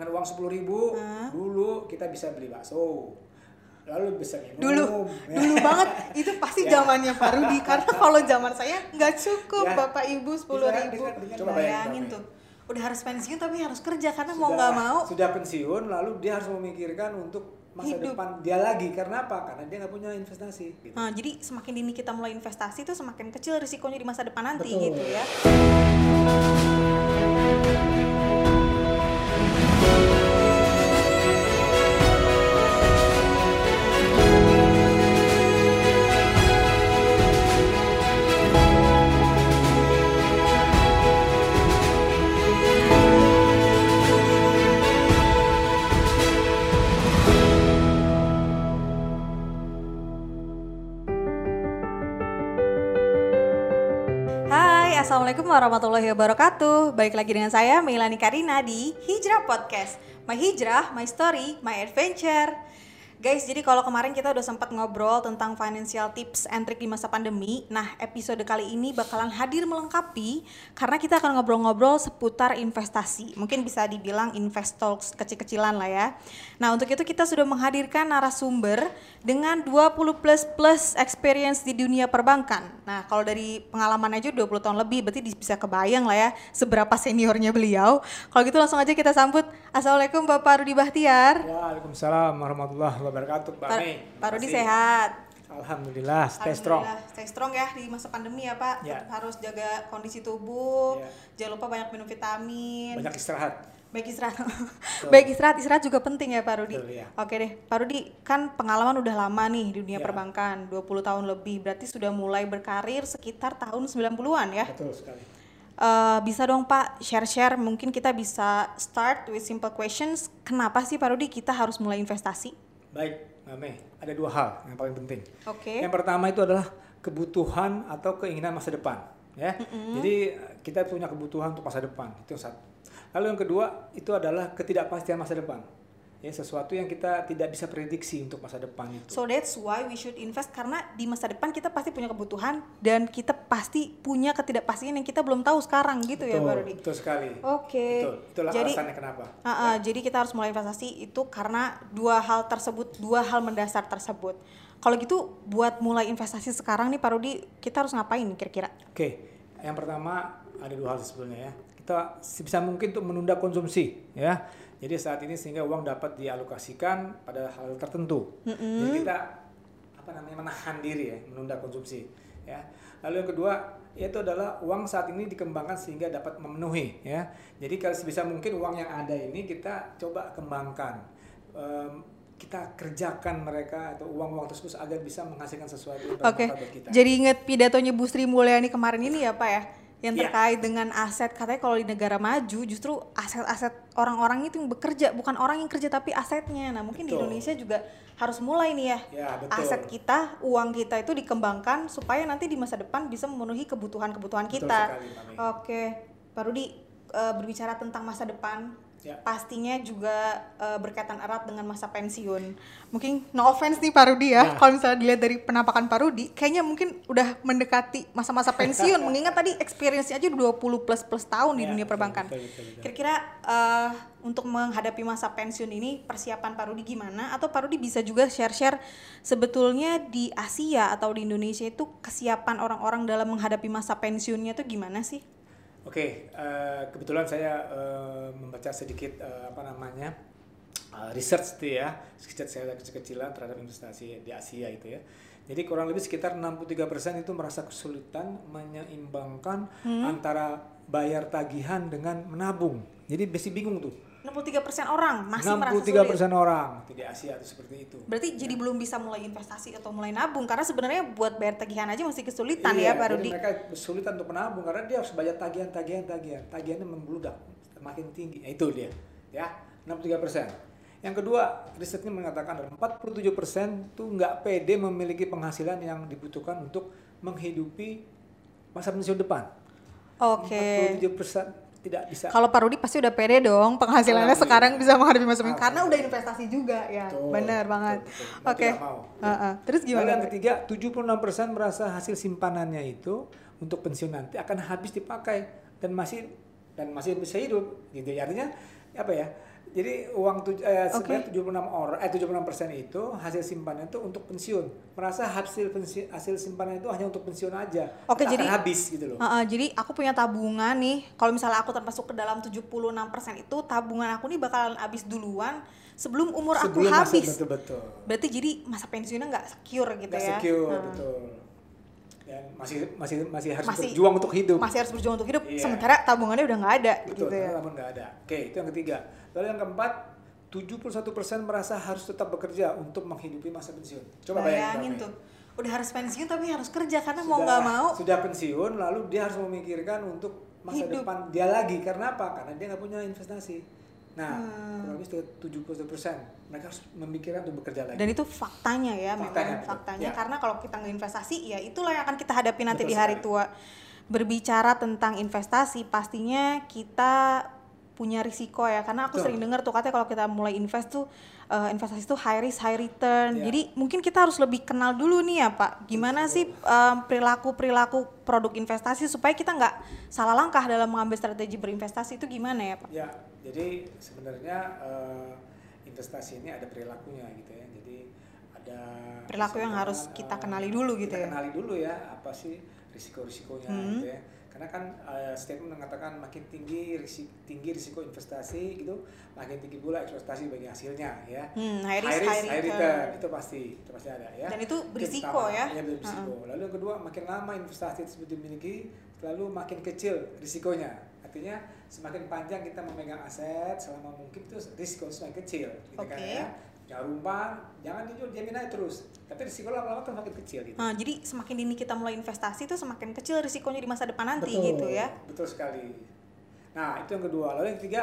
dengan uang sepuluh ribu dulu kita bisa beli bakso lalu bisa minum dulu ya. dulu banget itu pasti Ya. zamannya Pak Rudi karena kalau zaman saya nggak cukup Ya. bapak ibu sepuluh ribu dengan- dengan- coba bayangin, tuh udah harus pensiun tapi harus kerja karena mau Sudah- nggak mau sudah pensiun lalu dia harus memikirkan untuk masa Hidup. depan dia lagi karena apa karena dia nggak punya investasi gitu. Nah, jadi semakin dini kita mulai investasi itu semakin kecil risikonya di masa depan nanti Betul. gitu ya. Warahmatullahi wabarakatuh. Balik lagi dengan saya, Meilani Karina di Hijrah Podcast. My Hijrah, My Story, My Adventure. Guys, jadi kalau kemarin kita udah sempat ngobrol tentang financial tips and trick di masa pandemi, nah episode kali ini bakalan hadir melengkapi karena kita akan ngobrol-ngobrol seputar investasi. Mungkin bisa dibilang investor kecil-kecilan lah ya. Nah, untuk itu kita sudah menghadirkan narasumber dengan 20 plus plus experience di dunia perbankan. Nah, kalau dari pengalaman aja 20 tahun lebih, berarti bisa kebayang lah ya seberapa seniornya beliau. Kalau gitu langsung aja kita sambut. Assalamualaikum Bapak Rudi Bahtiar. Waalaikumsalam warahmatullahi wabarakatuh Mbak Pak, Mei. Pak Rudi sehat. Alhamdulillah stay strong. Stay strong ya di masa pandemi ya Pak. Ya. Tetap harus jaga kondisi tubuh. Ya. Jangan lupa banyak minum vitamin. Banyak istirahat. Baik istirahat. Baik istirahat, istirahat juga penting ya Pak Rudi. Betul, ya. Oke deh, Pak Rudi kan pengalaman udah lama nih di dunia Ya. perbankan, 20 tahun lebih. Berarti sudah mulai berkarir sekitar tahun 90-an ya. Betul sekali. Eh, bisa dong Pak share-share mungkin kita bisa start with simple questions. Kenapa sih Pak Rudi kita harus mulai investasi? Baik, Mbak Mei. Ada dua hal yang paling penting. Oke. Yang pertama itu adalah kebutuhan atau keinginan masa depan, ya. Jadi kita punya kebutuhan untuk masa depan itu satu. Lalu yang kedua itu adalah ketidakpastian masa depan, ya sesuatu yang kita tidak bisa prediksi untuk masa depan itu. So that's why we should invest karena di masa depan kita pasti punya kebutuhan dan kita pasti punya ketidakpastian yang kita belum tahu sekarang gitu ya betul, Pak Rudi. betul sekali. Oke. Betul. Itulah Jadi alasannya kenapa. Ah, ah, jadi kita harus mulai investasi itu karena dua hal tersebut, dua hal mendasar tersebut. Kalau gitu buat mulai investasi sekarang nih Pak Rudi, kita harus ngapain kira-kira? Oke, yang pertama ada dua hal sebetulnya ya. Kita sebisa mungkin untuk menunda konsumsi ya. Jadi saat ini sehingga uang dapat dialokasikan pada hal tertentu. Jadi kita apa namanya menahan diri ya, menunda konsumsi ya. Lalu yang kedua yaitu adalah uang saat ini dikembangkan sehingga dapat memenuhi ya. Jadi kalau sebisa mungkin uang yang ada ini kita coba kembangkan. Em, kita kerjakan mereka atau uang-uang tersebut agar bisa menghasilkan sesuatu yang buat kita. Jadi inget pidatonya Bu Sri Mulyani kemarin ini ya Pak ya, yang Iya. terkait dengan aset katanya kalau di negara maju justru aset-aset orang-orang itu yang bekerja bukan orang yang kerja tapi asetnya. Nah mungkin di Betul. Indonesia juga harus mulai nih ya. Ya, betul. Aset kita, uang kita itu dikembangkan supaya nanti di masa depan bisa memenuhi kebutuhan-kebutuhan Betul kita. sekali, Pak Mei. Oke, Pak Rudi eh, berbicara tentang masa depan, Ya. pastinya juga eh, berkaitan erat dengan masa pensiun. Mungkin no offense nih Pak Rudi ya, Ya. kalau misalnya dilihat dari penampakan Pak Rudi, kayaknya mungkin udah mendekati masa-masa pensiun. Mengingat tadi experience-nya aja 20 plus plus tahun di Ya, dunia betul, perbankan. Kira-kira eh, untuk menghadapi masa pensiun ini persiapan Pak Rudi gimana? Atau Pak Rudi bisa juga share-share sebetulnya di Asia atau di Indonesia itu kesiapan orang-orang dalam menghadapi masa pensiunnya tuh gimana sih? Oke, eh, kebetulan saya eh, membaca sedikit eh, apa namanya eh, research itu ya, sekitar saya kecil-kecilan terhadap investasi di Asia itu ya. Jadi kurang lebih sekitar 63% itu merasa kesulitan menyeimbangkan antara bayar tagihan dengan menabung. Jadi masih bingung tuh. 63% orang masih merasa sulit. 63% orang itu di Asia itu seperti itu. Berarti jadi belum bisa mulai investasi atau mulai nabung karena sebenarnya buat bayar tagihan aja masih kesulitan Iya, ya jadi Rudi. mereka kesulitan untuk menabung karena dia harus bayar tagihan, tagihan, tagihan. Tagihannya membludak, makin tinggi. Nah, itu dia, ya 63 persen. Yang kedua, risetnya mengatakan 47 persen tuh nggak pede memiliki penghasilan yang dibutuhkan untuk menghidupi masa pensiun depan. Oke. 47 persen tidak bisa. Kalau Pak Rudi pasti udah pede dong penghasilannya Alhamdulillah. sekarang bisa menghadapi masa pensiun karena udah investasi juga ya. Betul, Benar banget. Oke. Heeh. Terus Lalu gimana? yang Pak? ketiga, 76% merasa hasil simpanannya itu untuk pensiun nanti akan habis dipakai dan masih dan masih bisa hidup gitu. ya. Artinya apa ya? Jadi uang tuj eh, sebenarnya 76 orang eh 76 persen itu hasil simpanan itu untuk pensiun. Merasa hasil pensi, hasil simpanan itu hanya untuk pensiun aja. Oke, akan jadi- habis gitu loh. Heeh, jadi aku punya tabungan nih. Kalau misalnya aku termasuk ke dalam 76% itu tabungan aku nih bakalan habis duluan sebelum umur aku Sebelum masa habis. betul-betul. Berarti jadi masa pensiunnya nggak secure gitu Nggak ya. secure, Nah, betul. Dan masih masih masih harus Masih- berjuang untuk hidup. Masih harus berjuang untuk hidup Iya. sementara tabungannya udah nggak ada Betul, gitu ya. namun nggak ada. Oke, itu yang ketiga. Lalu yang keempat, 71% merasa harus tetap bekerja untuk menghidupi masa pensiun. Coba Bayangin bayangin tuh. Udah harus pensiun tapi harus kerja karena mau Sudah- nggak mau Sudah pensiun, lalu dia harus memikirkan untuk masa Hidup. depan dia lagi. Karena apa? Karena dia nggak punya investasi. Nah, Hmm. kurang lebih sekitar 71% mereka harus memikirkan untuk bekerja lagi. dan itu faktanya ya memang Faktanya, betul. faktanya Ya. karena kalau kita nggak investasi ya itulah yang akan kita hadapi nanti Betul di hari sekali. tua berbicara tentang investasi pastinya kita punya risiko ya karena aku Betul. sering dengar tuh katanya kalau kita mulai invest tuh eh, investasi tuh high risk high return Ya. jadi mungkin kita harus lebih kenal dulu nih ya pak gimana sih perilaku perilaku produk investasi supaya kita nggak salah langkah dalam mengambil strategi berinvestasi itu gimana ya pak Ya, jadi sebenarnya eh, investasi ini ada perilakunya gitu ya. Jadi ada Perilaku yang harus kita eh, kenali dulu gitu kita ya. Kenali dulu ya apa sih risiko-risikonya Hmm. gitu ya. Karena kan eh, statement mengatakan makin tinggi risiko tinggi risiko investasi gitu, makin tinggi pula ekspektasi bagi hasilnya ya. Hmm, high risk, high return. itu pasti itu pasti ada ya. Dan itu berisiko pertama. ya. Iya, berisiko. Lalu yang kedua makin lama investasi tersebut dimiliki, lalu makin kecil risikonya. Artinya semakin panjang kita memegang aset selama mungkin itu risiko semakin kecil gitu kan Oke. ya. Jangan rumah, jangan dijual diamin aja terus. Tapi risiko lama-lama kan semakin kecil gitu. Nah, jadi semakin dini kita mulai investasi itu semakin kecil risikonya di masa depan nanti betul, gitu ya. Betul sekali. Nah, itu yang kedua. Lalu yang ketiga,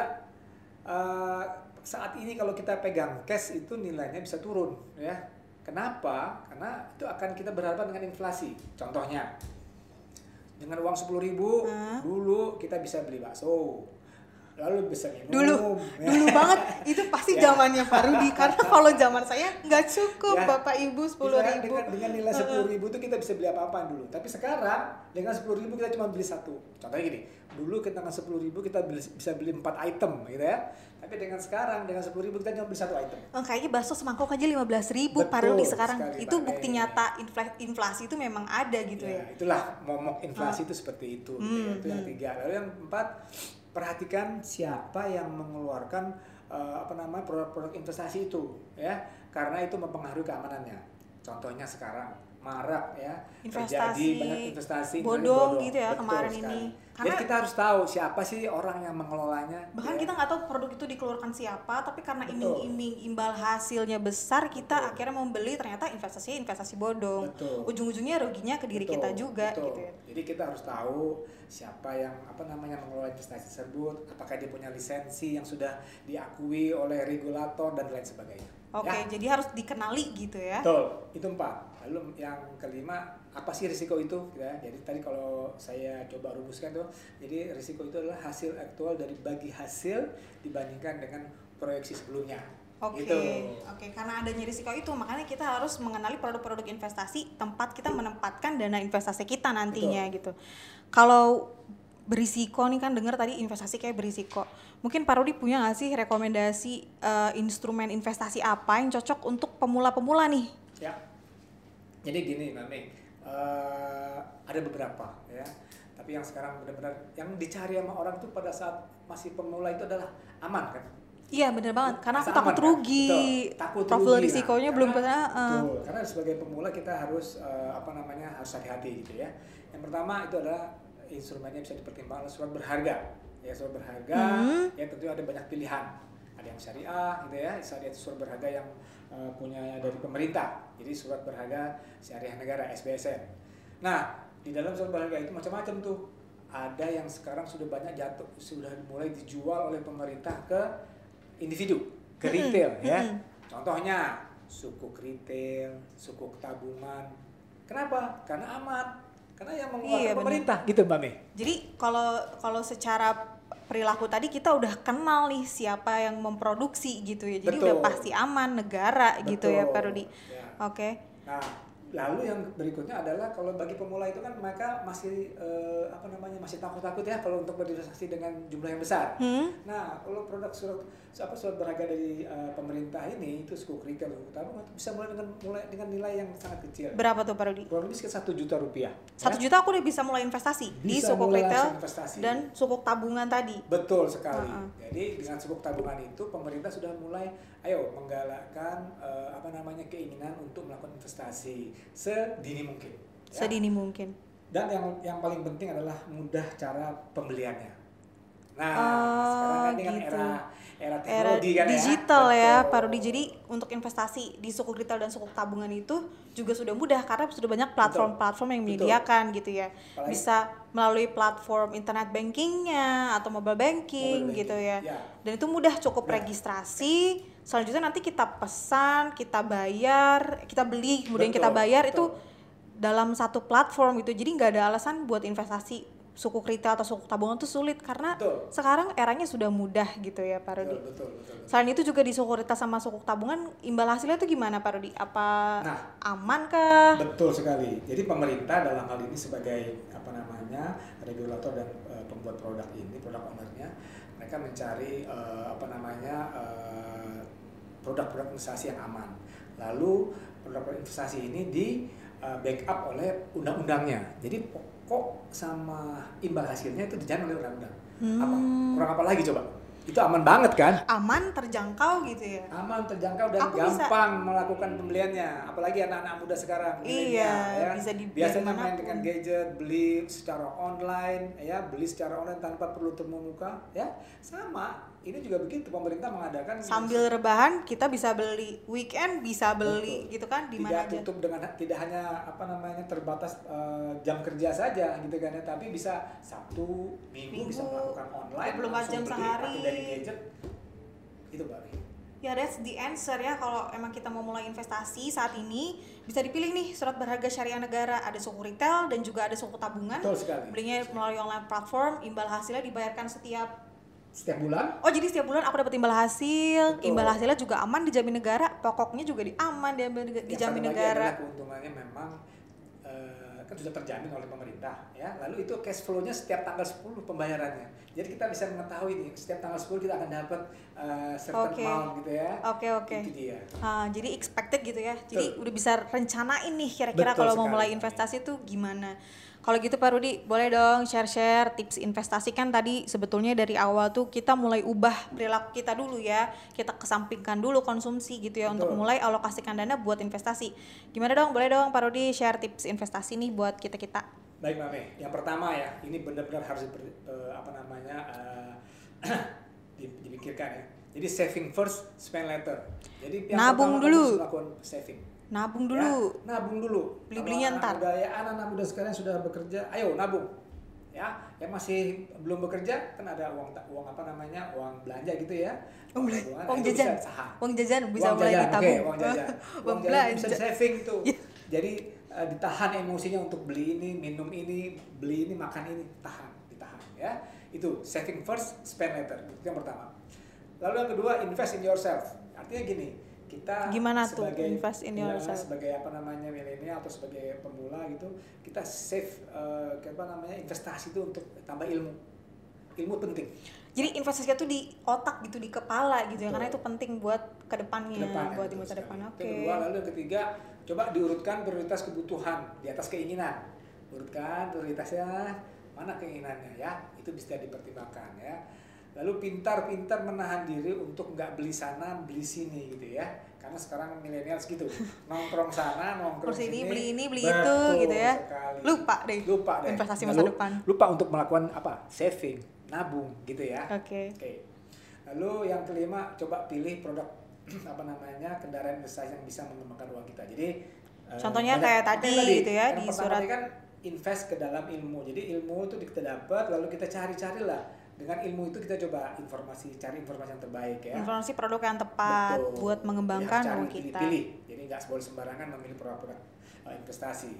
eh, saat ini kalau kita pegang cash itu nilainya bisa turun, ya. Kenapa? Karena itu akan kita berhadapan dengan inflasi. Contohnya, dengan uang sepuluh ribu Hah? dulu kita bisa beli bakso, lalu bisa minum. Dulu, ya. dulu banget itu pasti Ya. zamannya Pak Rudi karena kalau zaman saya nggak cukup Ya. Bapak Ibu sepuluh ribu. Dengan, dengan nilai sepuluh ribu itu kita bisa beli apa-apa dulu. Tapi sekarang dengan sepuluh ribu kita cuma beli satu. Contohnya gini, dulu kita dengan sepuluh ribu kita beli- bisa beli empat item gitu ya. Tapi dengan sekarang dengan sepuluh ribu kita cuma beli satu item. Oh, kayaknya bakso semangkok aja lima belas ribu Pak Rudi sekarang sekali, itu Pak bukti Rey. nyata infla- inflasi itu memang ada gitu Ya, ya. itulah momok inflasi itu seperti itu. gitu ya. Hmm, Itu yang tiga. Lalu yang empat, perhatikan siapa yang mengeluarkan eh, apa namanya produk-produk investasi itu ya, karena itu mempengaruhi keamanannya. Contohnya sekarang marak ya Investasi terjadi banyak investasi bodong bodong. gitu ya Betul kemarin sekali. ini. Jadi Karena- kita harus tahu siapa sih orang yang mengelolanya. Bahkan ya. kita nggak tahu produk itu dikeluarkan siapa, tapi karena iming-iming imbal hasilnya besar, kita Betul. akhirnya membeli ternyata investasinya investasi bodong. Betul. Ujung-ujungnya ruginya ke diri Betul, kita juga betul. gitu ya. Jadi kita harus tahu siapa yang apa namanya mengelola investasi tersebut, apakah dia punya lisensi yang sudah diakui oleh regulator dan lain sebagainya. Oke, Ya? jadi harus dikenali gitu ya. Betul, itu empat. Lalu yang kelima, apa sih risiko itu? Ya, jadi tadi kalau saya coba rumuskan tuh, jadi risiko itu adalah hasil aktual dari bagi hasil dibandingkan dengan proyeksi sebelumnya. Oke, Gitu. oke. Karena adanya risiko itu, makanya kita harus mengenali produk-produk investasi, tempat kita menempatkan dana investasi kita nantinya gitu. Kalau berisiko nih kan dengar tadi investasi kayak berisiko. Mungkin Pak Rudi punya nggak sih rekomendasi eh, instrumen investasi apa yang cocok untuk pemula-pemula nih? Ya. Jadi gini, Mami, eh, ada beberapa ya. Tapi yang sekarang benar-benar yang dicari sama orang tuh pada saat masih pemula itu adalah aman kan. Iya bener banget, karena aku Rasa takut aman, kan? rugi, Betul, takut profil rugi, nah. risikonya belum Karena- pernah. Betul, karena sebagai pemula kita harus eh, apa namanya harus hati-hati gitu ya. Yang pertama itu adalah instrumennya bisa dipertimbangkan surat berharga. Ya surat berharga, Hmm. ya tentu ada banyak pilihan. Ada yang syariah gitu ya, ada surat berharga yang eh, punya dari pemerintah. Jadi surat berharga syariah negara SBSN. Nah, di dalam surat berharga itu macam-macam tuh. Ada yang sekarang sudah banyak jatuh, sudah mulai dijual oleh pemerintah ke individu, ke retail ya. Contohnya sukuk retail, sukuk tabungan. Kenapa? Karena aman. Karena yang mengeluarkan Iya, bener. pemerintah gitu Mbak Mei. Jadi kalau kalau secara perilaku tadi kita udah kenal nih siapa yang memproduksi gitu ya. Jadi udah Betul. pasti aman negara gitu ya Betul. Pak Rudi. Ya. Oke. Nah, Lalu yang berikutnya adalah kalau bagi pemula itu kan mereka masih eh, apa namanya masih takut-takut ya kalau untuk berinvestasi dengan jumlah yang besar. Hmm? Nah, kalau produk surat apa surat berharga dari eh, pemerintah ini itu suku suku tabungan itu bisa mulai dengan mulai dengan nilai yang sangat kecil. Berapa tuh Pak Rudi? Kurang lebih sekitar satu juta rupiah. Satu ya. juta aku udah bisa mulai investasi di Bisa sukuk mulai retail investasi. dan sukuk tabungan tadi. Betul sekali. Uh-uh. Jadi dengan sukuk tabungan itu pemerintah sudah mulai ayo menggalakkan eh, apa namanya keinginan untuk melakukan investasi sedini mungkin. ya. Sedini mungkin. Dan yang yang paling penting adalah mudah cara pembeliannya. Nah, Oh, sekarang kan kan gitu. era era Era teknologi kan digital ya. ya, Rudi. Jadi untuk investasi di sukuk retail dan sukuk tabungan itu juga sudah mudah karena sudah banyak platform-platform yang Betul. menyediakan gitu ya. Apalagi- Bisa melalui platform internet bankingnya atau mobile banking, Mobile gitu banking, ya. ya. Dan itu mudah cukup Ya. registrasi. Selanjutnya nanti kita pesan, kita bayar, kita beli, kemudian Betul, kita bayar betul. itu dalam satu platform gitu. Jadi nggak ada alasan buat investasi sukuk retail atau sukuk tabungan itu sulit karena Betul. sekarang eranya sudah mudah gitu ya Pak Rudi. Betul, betul, betul. Selain itu juga di sukuk retail sama sukuk tabungan imbal hasilnya itu gimana Pak Rudi? Apa Nah. aman kah? Betul sekali. Jadi pemerintah dalam hal ini sebagai apa namanya regulator dan eh, pembuat produk ini, produk ownernya, mereka mencari eh, apa namanya eh, produk-produk investasi yang aman. Lalu produk-produk investasi ini di eh, backup oleh undang-undangnya. Jadi pokok sama imbal hasilnya itu dijamin oleh undang-undang. Apa? Hmm. Kurang apa lagi coba? Itu aman banget kan? Aman, terjangkau gitu ya. aman terjangkau dan Aku bisa- gampang melakukan pembeliannya apalagi anak-anak muda sekarang Iya, bisa di- biasanya main dengan gadget beli secara online ya beli secara online tanpa perlu temu muka ya sama ini juga begitu pemerintah mengadakan Sambil rebahan kita bisa beli, weekend bisa beli Betul. gitu kan di tidak mana aja. tutup dengan tidak hanya apa namanya terbatas eh, jam kerja saja gitu kan ya tapi bisa Sabtu Minggu, bisa Minggu, melakukan online 24 langsung jam sehari. dari gadget itu Mbak Ri. Ya that's the answer ya kalau emang kita mau mulai investasi saat ini bisa dipilih nih surat berharga syariah negara ada suku retail dan juga ada suku tabungan. betul sekali Belinya melalui online platform, imbal hasilnya dibayarkan setiap setiap bulan Oh jadi setiap bulan aku dapat imbal hasil, Betul. imbal hasilnya juga aman dijamin negara, pokoknya juga di aman diambil Yang dijamin lagi negara. keuntungannya memang eh, kan sudah terjamin oleh pemerintah ya. Lalu itu cash flow-nya setiap tanggal 10 pembayarannya. Jadi kita bisa mengetahui nih setiap tanggal 10 kita akan dapat eh, certain Oke. amount gitu ya. Oke oke. Itu dia. Ah, jadi expected gitu ya. Jadi Betul. udah bisa rencanain nih kira-kira kalau mau mulai investasi tuh gimana. Kalau gitu Pak Rudi, boleh dong share-share tips investasi kan tadi sebetulnya dari awal tuh kita mulai ubah perilaku kita dulu ya. Kita kesampingkan dulu konsumsi gitu ya untuk Betul. mulai alokasikan dana buat investasi. Gimana dong? Boleh dong Pak Rudi share tips investasi nih buat kita-kita. Baik Mame, yang pertama ya, ini benar-benar harus diper- eh, apa namanya eh, di- dipikirkan ya. Jadi saving first, spend later. Jadi yang Nabung pertama dulu. harus melakukan saving. Nabung Ya, dulu. nabung dulu. Beli-belinya Kalau anak ntar. Muda, ya anak-anak muda sekarang sudah bekerja, ayo nabung. Ya, yang masih belum bekerja kan ada uang uang apa namanya uang belanja gitu ya. Uang belanja, uang jajan. bisa saham. Uang jajan bisa Uang mulai jajan, ditabung. oke, uang jajan. Uang Uang jajan bisa belanja. saving tuh. Iya. Jadi eh, ditahan emosinya untuk beli ini, minum ini, beli ini, makan ini, tahan, ditahan ya. Itu saving first, spend later. Itu yang pertama. Lalu yang kedua invest in yourself. Artinya gini, kita Gimana tuh sebagai invest in ya, yourself? sebagai apa namanya milenial atau sebagai pemula gitu, kita save eh, apa namanya investasi itu untuk tambah ilmu. Ilmu penting. Jadi investasinya tuh di otak gitu, di kepala gitu ya, Betul. karena itu penting buat ke depannya, ke depan buat di masa depan. Oke. yang kedua lalu yang ketiga coba diurutkan prioritas kebutuhan di atas keinginan urutkan prioritasnya mana keinginannya ya itu bisa dipertimbangkan ya lalu pintar-pintar menahan diri untuk nggak beli sana beli sini gitu ya karena sekarang milenial gitu nongkrong sana nongkrong Terus ini sini beli ini beli Betul itu gitu ya. sekali. Lupa deh. lupa deh investasi Lalu masa depan. lupa untuk melakukan apa saving nabung gitu ya Oke. Oke. Lalu yang kelima, coba pilih produk apa namanya kendaraan investasi yang bisa mengembangkan uang kita. Jadi eh, Contohnya banyak- kayak oke, tadi gitu ya, di surat- tadi kan invest ke dalam ilmu. Jadi ilmu itu kita dapat, lalu kita cari-carilah. Dengan ilmu itu kita coba informasi, cari informasi yang terbaik ya. Informasi produk yang tepat Betul. buat mengembangkan uang cari, kita. Pilih, jadi nggak boleh sembarangan memilih produk-produk eh, investasi.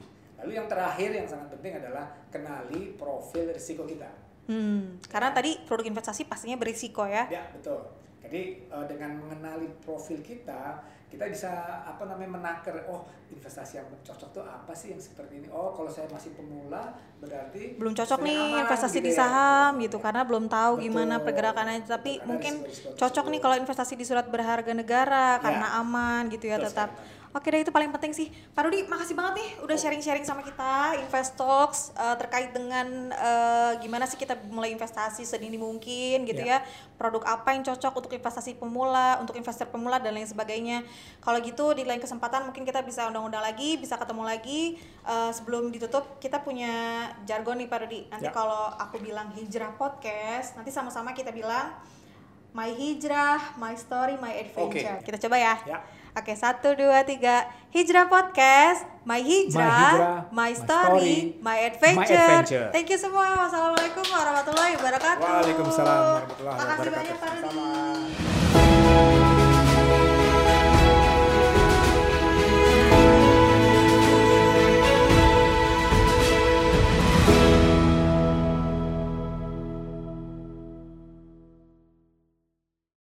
Lalu yang terakhir yang sangat penting adalah kenali profil risiko kita. Hmm, karena tadi produk investasi pastinya berisiko ya. Ya betul. Jadi uh, dengan mengenali profil kita, kita bisa apa namanya menakar oh investasi yang cocok tuh apa sih yang seperti ini oh kalau saya masih pemula berarti belum cocok nih aman investasi gitu di ya. saham gitu karena belum tahu Betul. gimana pergerakannya tapi Karena mungkin cocok nih kalau investasi di surat berharga negara Ya. karena aman gitu ya Betul tetap sekali. Oke deh itu paling penting sih Pak Rudi makasih banget nih udah sharing-sharing sama kita Investox eh, terkait dengan eh, gimana sih kita mulai investasi sedini mungkin gitu ya. Produk apa yang cocok untuk investasi pemula, untuk investor pemula dan lain sebagainya. Kalau gitu di lain kesempatan mungkin kita bisa undang-undang lagi, bisa ketemu lagi. Eh, sebelum ditutup kita punya jargon nih Pak Rudi. Nanti Ya. kalau aku bilang hijrah podcast, nanti sama-sama kita bilang My hijrah, my story, my adventure. Kita coba ya. Ya. Oke, satu, dua, tiga. Hijrah Podcast, My Hijrah, My Hijrah, My My Story, Story, My Adventure. My Adventure. Thank you semua. Wassalamualaikum warahmatullahi wabarakatuh. Waalaikumsalam warahmatullahi Makasih wabarakatuh. banyak Pak Rudi.